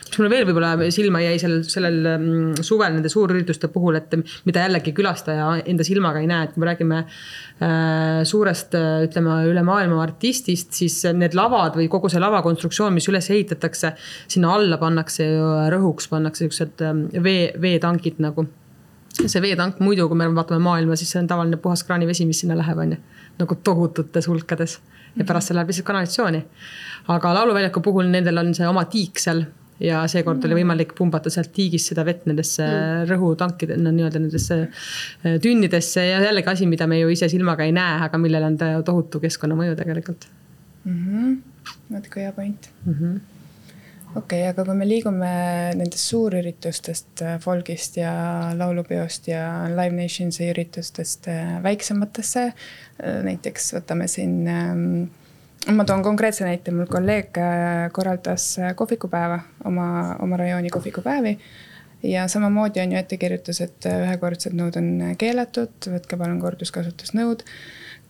mis mulle veel võib-olla silma jäi sellel, sellel mm, suvel nende suurürituste puhul, et mida jällegi külastaja enda silmaga ei näe, et kui me räägime äh, suurest, ütleme üle maailma artistist, siis need lavad või kogu see lavakonstruktsioon, mis üles ehitatakse, sinna alla pannakse ju rõhuks, pannakse siuksed ähm, vee, veetankid nagu see veetank muidu, kui me vaatame maailma, siis see on tavaline puhas kraanivesi, mis sinna läheb, on ju. nagu tohututes hulkades ja pärast see läheb lihtsalt kanalisatsiooni. aga lauluväljaku puhul nendel on see oma tiik seal ja seekord mm. oli võimalik pumbata sealt tiigist seda vett nendesse mm. rõhutankide, no nii-öelda nendesse äh, tünnidesse ja jällegi asi, mida me ju ise silmaga ei näe, aga millel on tohutu keskkonnamõju tegelikult mm. -hmm. vot kui hea point mm -hmm okei okay,, aga kui me liigume nendest suurüritustest, äh, folgist ja laulupeost ja Live Nationsi üritustest äh, väiksematesse, näiteks võtame siin ähm, ma toon konkreetse näite, mul kolleeg äh, korraldas äh, kohvikupäeva, oma, oma rajooni kohvikupäevi. ja samamoodi on ju ettekirjutus, et äh, ühekordsed nõud on keelatud, võtke palun korduskasutusnõud.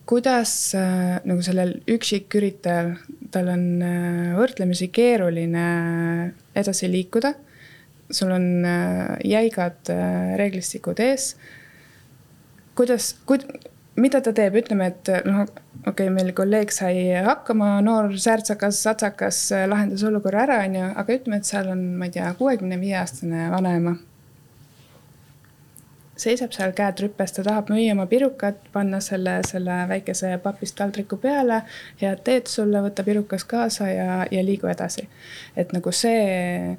kuidas nagu sellel üksiküritajal, tal on võrdlemisi keeruline edasi liikuda. sul on jäigad reeglistikud ees. kuidas, kuid-, mida ta teeb, ütleme, et noh, okei okay,, meil kolleeg sai hakkama, noor särtsakas, satsakas lahendas olukorra ära, onju, aga ütleme, et seal on, ma ei tea, kuuekümne viie aastane vanaema. seisab seal käed rüpes, ta tahab müüa oma pirukat, panna selle, selle väikese papist taldriku peale. head teed sulle, võta pirukas kaasa ja, ja liigu edasi. et nagu see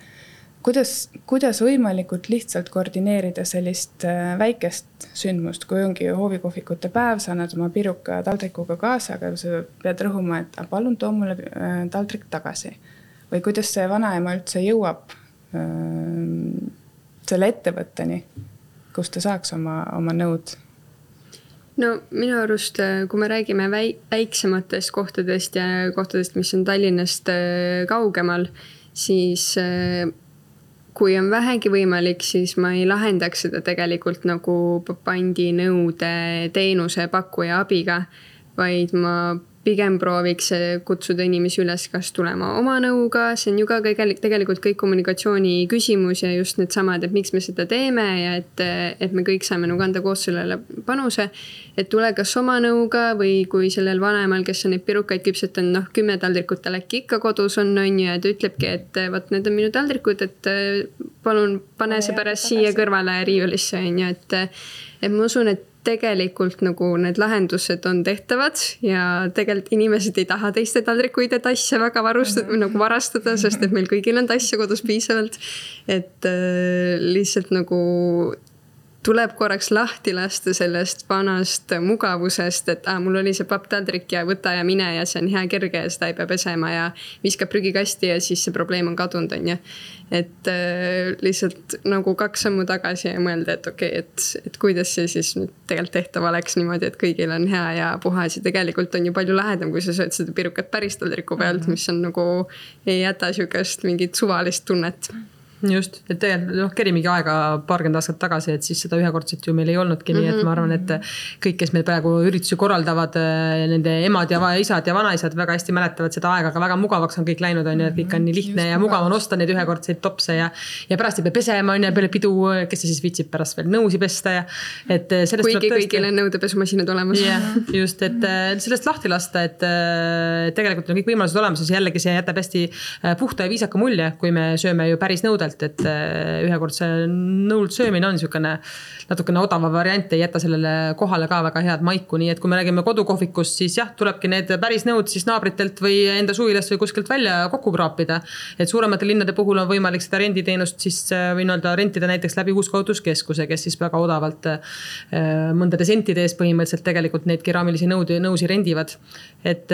kuidas, kuidas võimalikult lihtsalt koordineerida sellist äh, väikest sündmust, kui ongi hoovikohvikute päev, sa annad oma piruka taldrikuga kaasa, aga sa pead rõhuma, et palun too mulle äh, taldrik tagasi. või kuidas see vanaema üldse jõuab äh, selle ettevõtteni, kus ta saaks oma, oma nõud no minu arust, kui me räägime väi-, väiksematest kohtadest ja kohtadest, mis on Tallinnast kaugemal, siis kui on vähegi võimalik, siis ma ei lahendaks seda tegelikult nagu pandinõude teenusepakkuja abiga, vaid ma pigem prooviks kutsuda inimesi üles kas tulema oma nõuga, see on ju ka tegelikult kõik kommunikatsiooni küsimus ja just needsamad, et miks me seda teeme ja et, et me kõik saame nagu anda koos sellele panuse. et tule kas oma nõuga või kui sellel vanemal, kes on neid pirukaid küpsetanud, noh, kümme taldrikut tal äkki ikka kodus on, on ju, ja ta ütlebki, et vot need on minu taldrikud, et palun pane see pärast siia kõrvale riiulisse, on ju, et et ma usun, et tegelikult nagu need lahendused on tehtavad ja tegelikult inimesed ei taha teiste taldrikuid ja tasse väga varustada või nagu varastada, sest et meil kõigil on tasse kodus piisavalt. et äh, lihtsalt nagu tuleb korraks lahti lasta sellest vanast mugavusest, et ah, mul oli see papptaldrik ja võta ja mine ja see on hea kerge ja seda ei pea pesema ja viskab prügikasti ja siis see probleem on kadunud, on ju. et äh, lihtsalt nagu kaks sammu tagasi ja mõelda, et okei okay,, et, et kuidas see siis nüüd tegelikult tehtav oleks niimoodi, et kõigil on hea ja puhas ja tegelikult on ju palju lahedam, kui sa sööd seda pirukat päris taldriku pealt mm, -hmm. mis on nagu ei jäta sihukest mingit suvalist tunnet just, et tegelikult noh, kerimegi aega paarkümmend aastat tagasi, et siis seda ühekordset ju meil ei olnudki mm, -hmm. nii et ma arvan, et kõik, kes meil praegu üritusi korraldavad, nende emad ja isad ja vanaisad väga hästi mäletavad seda aega, aga väga mugavaks on kõik läinud, on ju, et kõik on nii lihtne just ja mugav on osta neid ühekordseid topse ja. ja pärast ei pea pesema, on ju, peale pidu, kes siis viitsib pärast veel nõusi pesta ja, et sellest. kuigi tõesti... kõigil on nõudepesumasinad olemas. jah, just, et sellest lahti lasta, et tegelikult on kõik võimalused olemas ja jällegi, see jätab hästi puhta ja viisaka mulje, kui me sööme ju päris nõudelt pealt, et äh, ühekordse nõult söömine on niisugune natukene odavam variant, ei jäta sellele kohale ka väga head maiku, nii et kui me räägime kodukohvikust, siis jah, tulebki need päris nõud siis naabritelt või enda suvilast või kuskilt välja kokku kraapida. et suuremate linnade puhul on võimalik seda renditeenust siis äh, või nii-öelda rentida näiteks läbi Uuskasutuskeskuse, kes siis väga odavalt äh, mõndade sentide eest põhimõtteliselt tegelikult neid keraamilisi nõudi, nõusi rendivad. et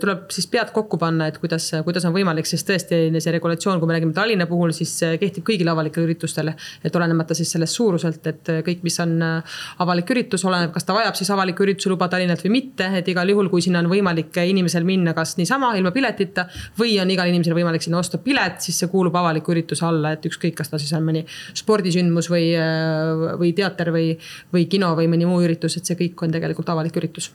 tuleb siis pead kokku panna, et kuidas, kuidas on võimalik, sest tõesti see regulatsioon, kui me räägime Tallinna puhul, siis kehtib kõigile avalikele üritustele. et olenemata siis sellest suuruselt, et kõik, mis on äh, avalik üritus, oleneb, kas ta vajab siis avaliku ürituse luba Tallinnalt või mitte, et igal juhul, kui sinna on võimalik inimesel minna kas niisama ilma piletita. või on igal inimesel võimalik sinna osta pilet, siis see kuulub avaliku ürituse alla, et ükskõik, kas ta siis on mõni spordisündmus või, äh, või teater või, või kino või mõni muu üritus, et see kõik on tegelikult avalik üritus.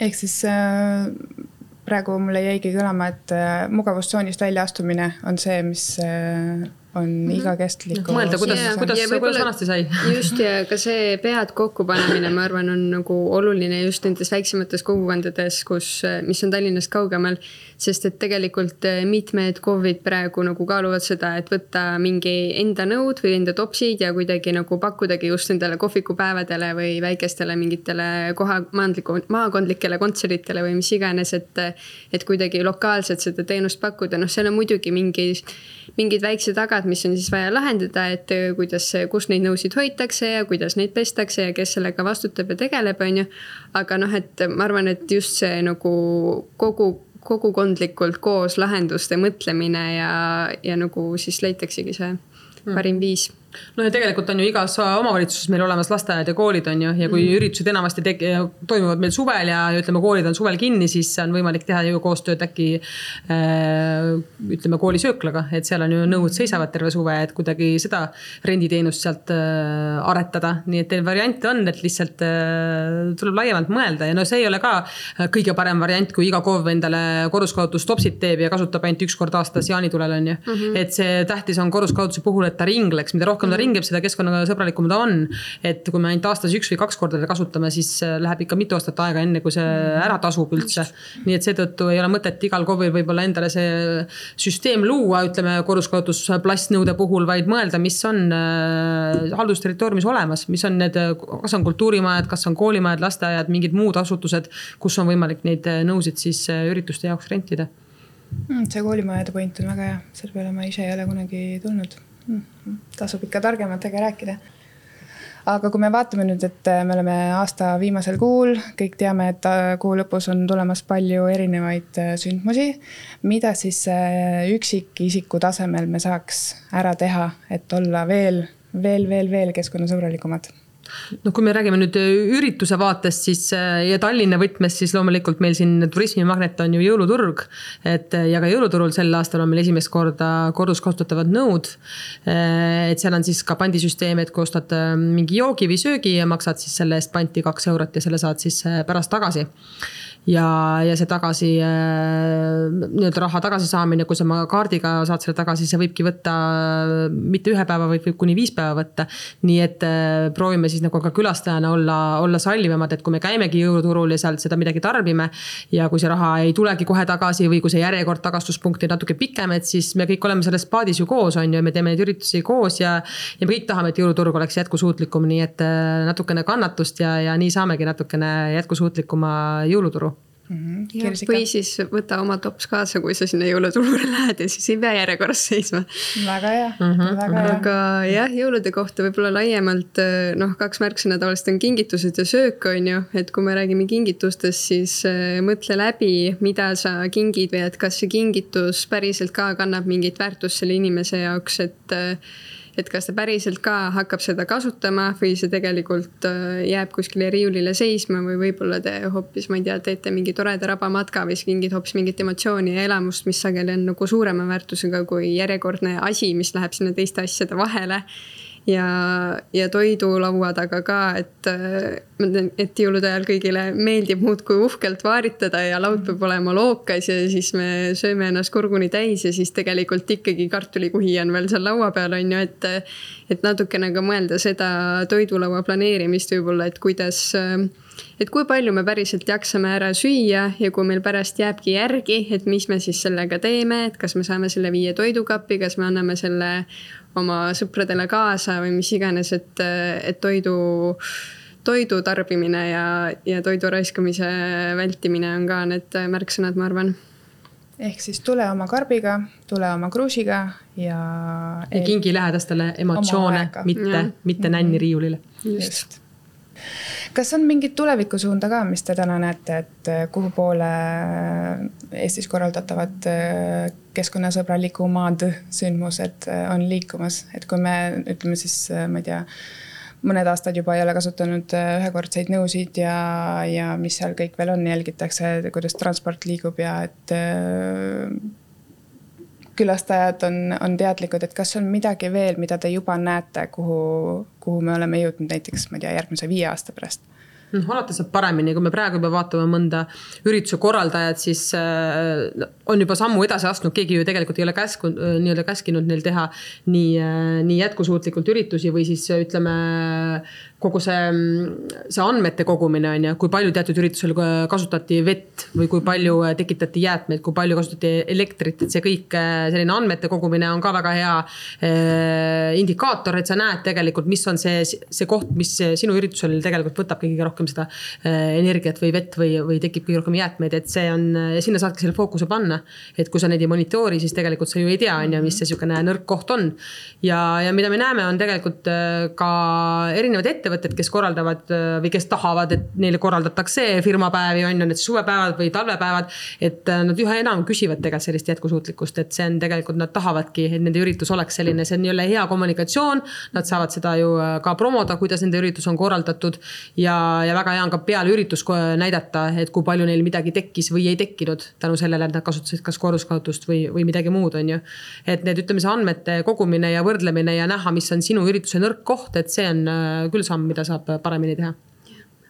ehk siis äh praegu mulle jäigi kõlama, et äh, mugavustsoonist väljaastumine on see, mis äh, on mm -hmm. igakestliku. mõelda, kuidas kuidas, kuidas vanasti sai. just ja ka see pead kokkupanemine, ma arvan, on nagu oluline just nendes väiksemates kogukondades, kus, mis on Tallinnast kaugemal. sest et tegelikult eh, mitmed KOV-id praegu nagu kaaluvad seda, et võtta mingi enda nõud või enda topsid ja kuidagi nagu pakkudagi just nendele kohvikupäevadele või väikestele mingitele koha, maandliku, maakondlikele kontsertidele või mis iganes, et. et kuidagi lokaalselt seda teenust pakkuda, noh, seal on muidugi mingi, mingid väiksed tagajärjed vead, mis on siis vaja lahendada, et äh, kuidas, kus neid nõusid hoitakse ja kuidas neid pestakse ja kes sellega vastutab ja tegeleb, on ju. aga noh, et ma arvan, et just see nagu kogu kogukondlikult koos lahenduste mõtlemine ja, ja nagu siis leitaksegi see parim viis no ja tegelikult on ju igas omavalitsuses meil olemas lasteaiad ja koolid on ju ja kui mm. üritused enamasti tege, toimuvad meil suvel ja ütleme, koolid on suvel kinni, siis on võimalik teha ju koostööd äkki äh,. ütleme koolisööklaga, et seal on ju nõud seisavad terve suve, et kuidagi seda renditeenust sealt äh, aretada, nii et teil variante on, et lihtsalt äh, tuleb laiemalt mõelda ja no see ei ole ka kõige parem variant, kui iga KOV endale korruskasutustopsid teeb ja kasutab ainult üks kord aastas jaanitulel on ju mm. -hmm. et see tähtis on korruskasutuse puhul, et ta ringleks, mida rohkem rohkem ta mhm. ringib, seda keskkonnasõbralikum ta on. et kui me ainult aastas üks või kaks korda teda kasutame, siis äh, läheb ikka mitu aastat aega, enne kui see mhm. ära tasub üldse. nii et seetõttu ei ole mõtet igal KOV-il võib-olla endale see süsteem luua, ütleme korruskasutus plastnõude puhul, vaid mõelda, mis on äh, haldusterritooriumis olemas, mis on need, kas on kultuurimajad, kas on koolimajad, lasteaiad, mingid muud asutused, kus on võimalik neid äh, nõusid siis ürituste jaoks rentida mm, see koolimajade point on väga hea, selle peale ma ise ei ole kunagi tulnud tasub ikka targematega rääkida. aga kui me vaatame nüüd, et äh, me oleme aasta viimasel kuul, kõik teame, et äh, kuu lõpus on tulemas palju erinevaid äh, sündmusi. mida siis üksikisiku tasemel me saaks ära teha, et olla veel, veel, veel, veel keskkonnasõbralikumad? Noh, kui me räägime nüüd äh, ürituse vaatest, siis äh, ja Tallinna võtmes, siis loomulikult meil siin turismimagnet on ju jõuluturg. et äh, ja ka jõuluturul sel aastal on meil esimest korda korduskasutatavad nõud. et seal on siis ka pandisüsteem, et kui ostad mingi joogi või söögi ja maksad siis selle eest panti kaks eurot ja selle saad siis pärast tagasi ja, ja see tagasi äh, nii-öelda raha tagasisaamine, kui sa oma kaardiga saad selle tagasi, see võibki võtta mitte ühe päeva, vaid võib kuni viis päeva võtta. nii et äh, proovime siis nagu ka külastajana olla, olla sallivamad, et kui me käimegi jõuluturul ja sealt seda midagi tarbime. ja kui see raha ei tulegi kohe tagasi või kui see järjekord tagastuspunkti on natuke pikem, et siis me kõik oleme selles paadis ju koos, on ju, me teeme neid üritusi koos ja. ja me kõik tahame, et jõuluturg oleks jätkusuutlikum, nii et äh, natukene kannatust ja, ja nii saamegi natukene jätkusuutlikuma jõuluturu mm. -hmm. või siis võta oma tops kaasa, kui sa sinna jõuluturule lähed ja siis ei pea järjekorras seisma. väga hea mm, -hmm. väga hea. aga jah, jõulude kohta võib-olla laiemalt noh, kaks märksõna tavaliselt on kingitused ja söök, on ju, et kui me räägime kingitustest, siis äh, mõtle läbi, mida sa kingid või et kas see kingitus päriselt ka kannab mingit väärtust selle inimese jaoks, et äh, et kas ta päriselt ka hakkab seda kasutama või see tegelikult äh, jääb kuskile riiulile seisma või võib-olla te hoopis, ma ei tea, teete mingi toreda rabamatka või mingit hoopis mingit emotsiooni ja elamust, mis sageli on nagu suurema väärtusega kui järjekordne asi, mis läheb sinna teiste asjade vahele ja, ja toidulaua taga ka, et ma tean, et jõulude ajal kõigile meeldib muudkui uhkelt vaaritada ja laud peab olema lookas ja siis me sööme ennast kurguni täis ja siis tegelikult ikkagi kartulikuhi on veel seal laua peal, on ju, et. et natukene ka mõelda seda toidulaua planeerimist võib-olla, et kuidas et kui palju me päriselt jaksame ära süüa ja kui meil pärast jääbki järgi, et mis me siis sellega teeme, et kas me saame selle viia toidukappi, kas me anname selle oma sõpradele kaasa või mis iganes, et, et toidu, toidu tarbimine ja, ja toidu raiskamise vältimine on ka need märksõnad, ma arvan ehk siis tule oma karbiga, tule oma kruusiga ja. ja kingi lähedastele emotsioone, mitte, mitte nänni riiulile. just kas on mingit tulevikusuunda ka, mis te täna näete, et äh, kuhu poole äh, Eestis korraldatavad äh, keskkonnasõbralikumad sündmused on liikumas, et kui me ütleme siis, ma ei tea mõned aastad juba ei ole kasutanud ühekordseid nõusid ja, ja mis seal kõik veel on, jälgitakse, kuidas transport liigub ja et külastajad on, on teadlikud, et kas on midagi veel, mida te juba näete, kuhu, kuhu me oleme jõudnud näiteks, ma ei tea, järgmise viie aasta pärast? noh, alati saab paremini, kui me praegu juba vaatame mõnda ürituse korraldajat, siis äh, on juba sammu edasi astunud, keegi ju tegelikult ei ole käsku, nii-öelda käskinud neil teha nii, äh, nii jätkusuutlikult üritusi või siis ütleme kogu see, see andmete kogumine on ju, kui palju teatud üritusel kasutati vett või kui palju tekitati jäätmeid, kui palju kasutati elektrit, et see kõik, selline andmete kogumine on ka väga hea indikaator, et sa näed tegelikult, mis on see, see koht, mis sinu üritusel tegelikult võtab kõige rohkem seda energiat või vett või, või tekib kõige rohkem jäätmeid, et see on, sinna saadki selle fookuse panna. et kui sa neid ei monitoori, siis tegelikult sa ju ei tea, on ju, mis see sihukene nõrk koht on. ja, ja mida me näeme, on tegelikult ka erinevad ettevõtted ettevõtted, kes korraldavad äh, või kes tahavad, et neile korraldatakse firmapäevi, on ju, need suvepäevad või talvepäevad. et äh, nad üha enam küsivad tegelikult sellist jätkusuutlikkust, et see on tegelikult, nad tahavadki, et nende üritus oleks selline, see on jälle hea kommunikatsioon. Nad saavad seda ju äh, ka promoda, kuidas nende üritus on korraldatud. ja, ja väga hea on ka peale üritust näidata, et kui palju neil midagi tekkis või ei tekkinud tänu sellele, et nad kasutasid kas korruskasutust või, või midagi muud, on ju. et need, ütleme, see andmete kogumine ja võrdlemine ja näha, mis on sinu ürituse nõrk koht, et see on küll samm, mida saab paremini teha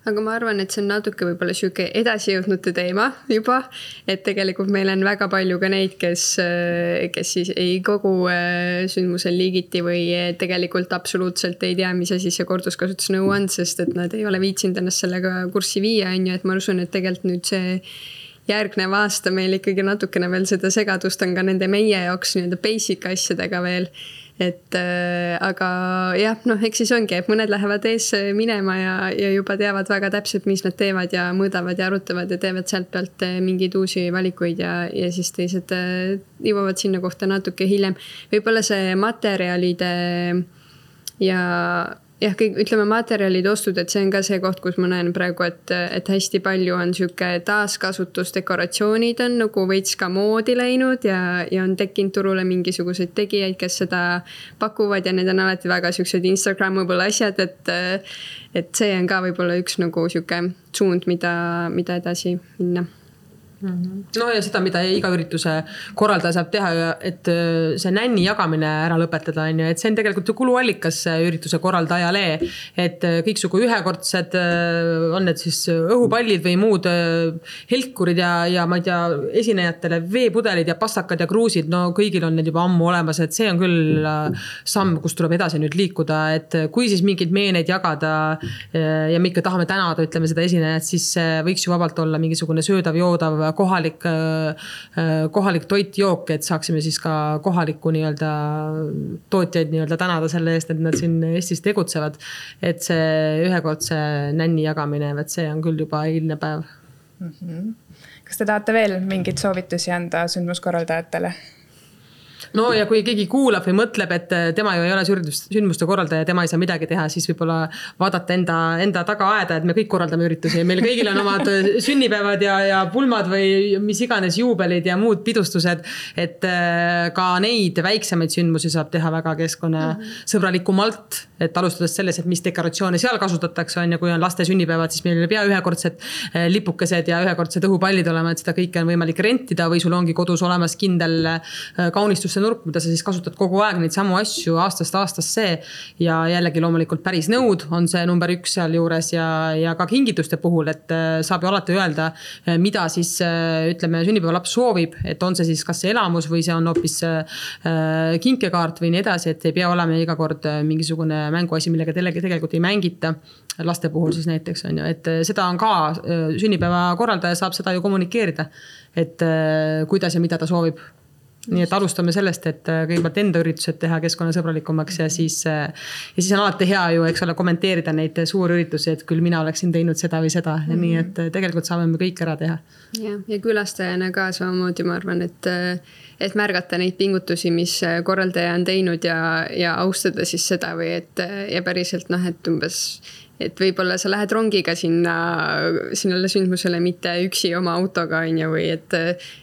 aga ma arvan, et see on natuke võib-olla sihuke edasijõudnute teema juba. et tegelikult meil on väga palju ka neid, kes, kes siis ei kogu äh, sündmusel liigiti või tegelikult absoluutselt ei tea, mis asi see korduskasutusnõu on, sest et nad ei ole viitsinud ennast sellega kurssi viia, on ju, et ma usun, et tegelikult nüüd see järgnev aasta meil ikkagi natukene veel seda segadust on ka nende meie jaoks nii-öelda basic asjadega veel et äh, aga jah, noh, eks siis ongi, et mõned lähevad ees minema ja, ja juba teavad väga täpselt, mis nad teevad ja mõõdavad ja arutavad ja teevad sealt pealt äh, mingeid uusi valikuid ja, ja siis teised äh, jõuavad sinna kohta natuke hiljem. võib-olla see materjalide ja jah, kõik ütleme materjalide ostud, et see on ka see koht, kus ma näen praegu, et, et hästi palju on sihuke taaskasutusdekoratsioonid on nagu veits ka moodi läinud ja, ja on tekkinud turule mingisuguseid tegijaid, kes seda pakuvad ja need on alati väga siuksed Instagramable asjad, et. et see on ka võib-olla üks nagu sihuke suund, mida, mida edasi minna. No ja seda, mida iga ürituse korraldaja saab teha, et äh, see nänni jagamine ära lõpetada, on ju, et see on tegelikult ju kuluallikas ürituse korraldajale. et äh, kõiksugu ühekordsed, äh, on need siis õhupallid või muud helkurid ja, ja ma ei tea, esinejatele veepudelid ja pastakad ja kruusid, no kõigil on need juba ammu olemas, et see on küll samm, kus tuleb edasi nüüd liikuda, et kui siis mingeid meeneid jagada. ja me ikka tahame tänada, ütleme seda esinejat, siis võiks ju vabalt olla mingisugune söödav-joodav kohalik, äh, kohalik toit-jook, et saaksime siis ka kohalikku nii-öelda tootjaid nii-öelda tänada selle eest, et nad siin Eestis tegutsevad. et see ühekordse nänni jagamine, vot see on küll juba eilne päev mm. -hmm. kas te tahate veel mingeid soovitusi anda sündmuskorraldajatele? No ja kui keegi kuulab või mõtleb, et tema ju ei ole sündmust, sündmuste korraldaja, tema ei saa midagi teha, siis võib-olla vaadata enda, enda tagaaeda, et me kõik korraldame üritusi, meil kõigil on omad sünnipäevad ja, ja pulmad või mis iganes juubelid ja muud pidustused. et äh, ka neid väiksemaid sündmusi saab teha väga keskkonnasõbralikumalt, et alustades sellest, et mis dekoratsioone seal kasutatakse, on ju, kui on laste sünnipäevad, siis meil ei pea ühekordsed äh, lipukesed ja ühekordsed õhupallid olema, et seda kõike on võimalik rentida või sul ongi kodus olemas kindel äh, kaunistuste nurk, mida sa siis kasutad kogu aeg neid samu asju aastast aastasse. ja jällegi loomulikult päris nõud on see number üks sealjuures ja, ja ka kingituste puhul, et saab ju alati öelda, mida siis ütleme, sünnipäevalaps soovib, et on see siis kas see elamus või see on hoopis kinkekaart või nii edasi, et ei pea olema iga kord mingisugune mänguasi, millega tegelikult ei mängita laste puhul siis näiteks on ju, et seda on ka, sünnipäeva korraldaja saab seda ju kommunikeerida. et kuidas ja mida ta soovib nii et alustame sellest, et äh, kõigepealt enda üritused teha keskkonnasõbralikumaks ja siis, äh, ja siis on alati hea ju, eks ole, kommenteerida neid suurüritusi, et küll mina oleksin teinud seda või seda mm, -hmm. nii et äh, tegelikult saame me kõik ära teha. jah, ja külastajana ka samamoodi ma arvan, et, et märgata neid pingutusi, mis korraldaja on teinud ja, ja austada siis seda või et ja päriselt noh, et umbes et võib-olla sa lähed rongiga sinna, sinnale sündmusele, mitte üksi oma autoga, on ju, või et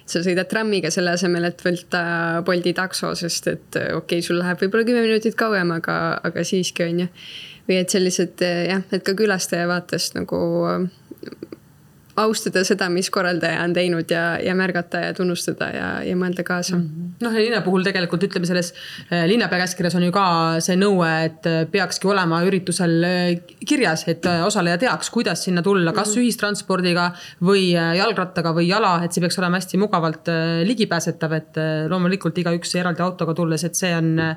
sa sõidad trammiga selle asemel, et võtta Bolti takso, sest et okei okay,, sul läheb võib-olla kümme minutit kauem, aga, aga siiski, on ju. või et sellised jah, et ka külastaja vaatest nagu austada seda, mis korraldaja on teinud ja, ja märgata ja tunnustada ja, ja mõelda kaasa mm. -hmm. noh, linna puhul tegelikult ütleme selles äh, linnapea käskkirjas on ju ka see nõue, et äh, peakski olema üritusel äh, kirjas, et osaleja teaks, kuidas sinna tulla, kas mm -hmm. ühistranspordiga või jalgrattaga või jala, et see peaks olema hästi mugavalt ligipääsetav, et loomulikult igaüks eraldi autoga tulles, et see on,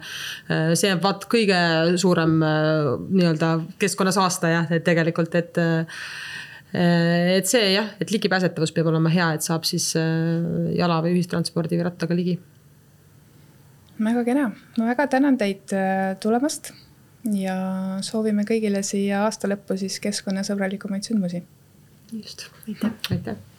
see on vaat kõige suurem nii-öelda keskkonnasaastaja, tegelikult, et et see jah, et ligipääsetavus peab olema hea, et saab siis äh, jala või ühistranspordi või rattaga ligi. väga kena, ma väga tänan teid äh, tulemast ja soovime kõigile siia aasta lõppu siis keskkonnasõbralikumaid sündmusi. just, aitäh. aitäh.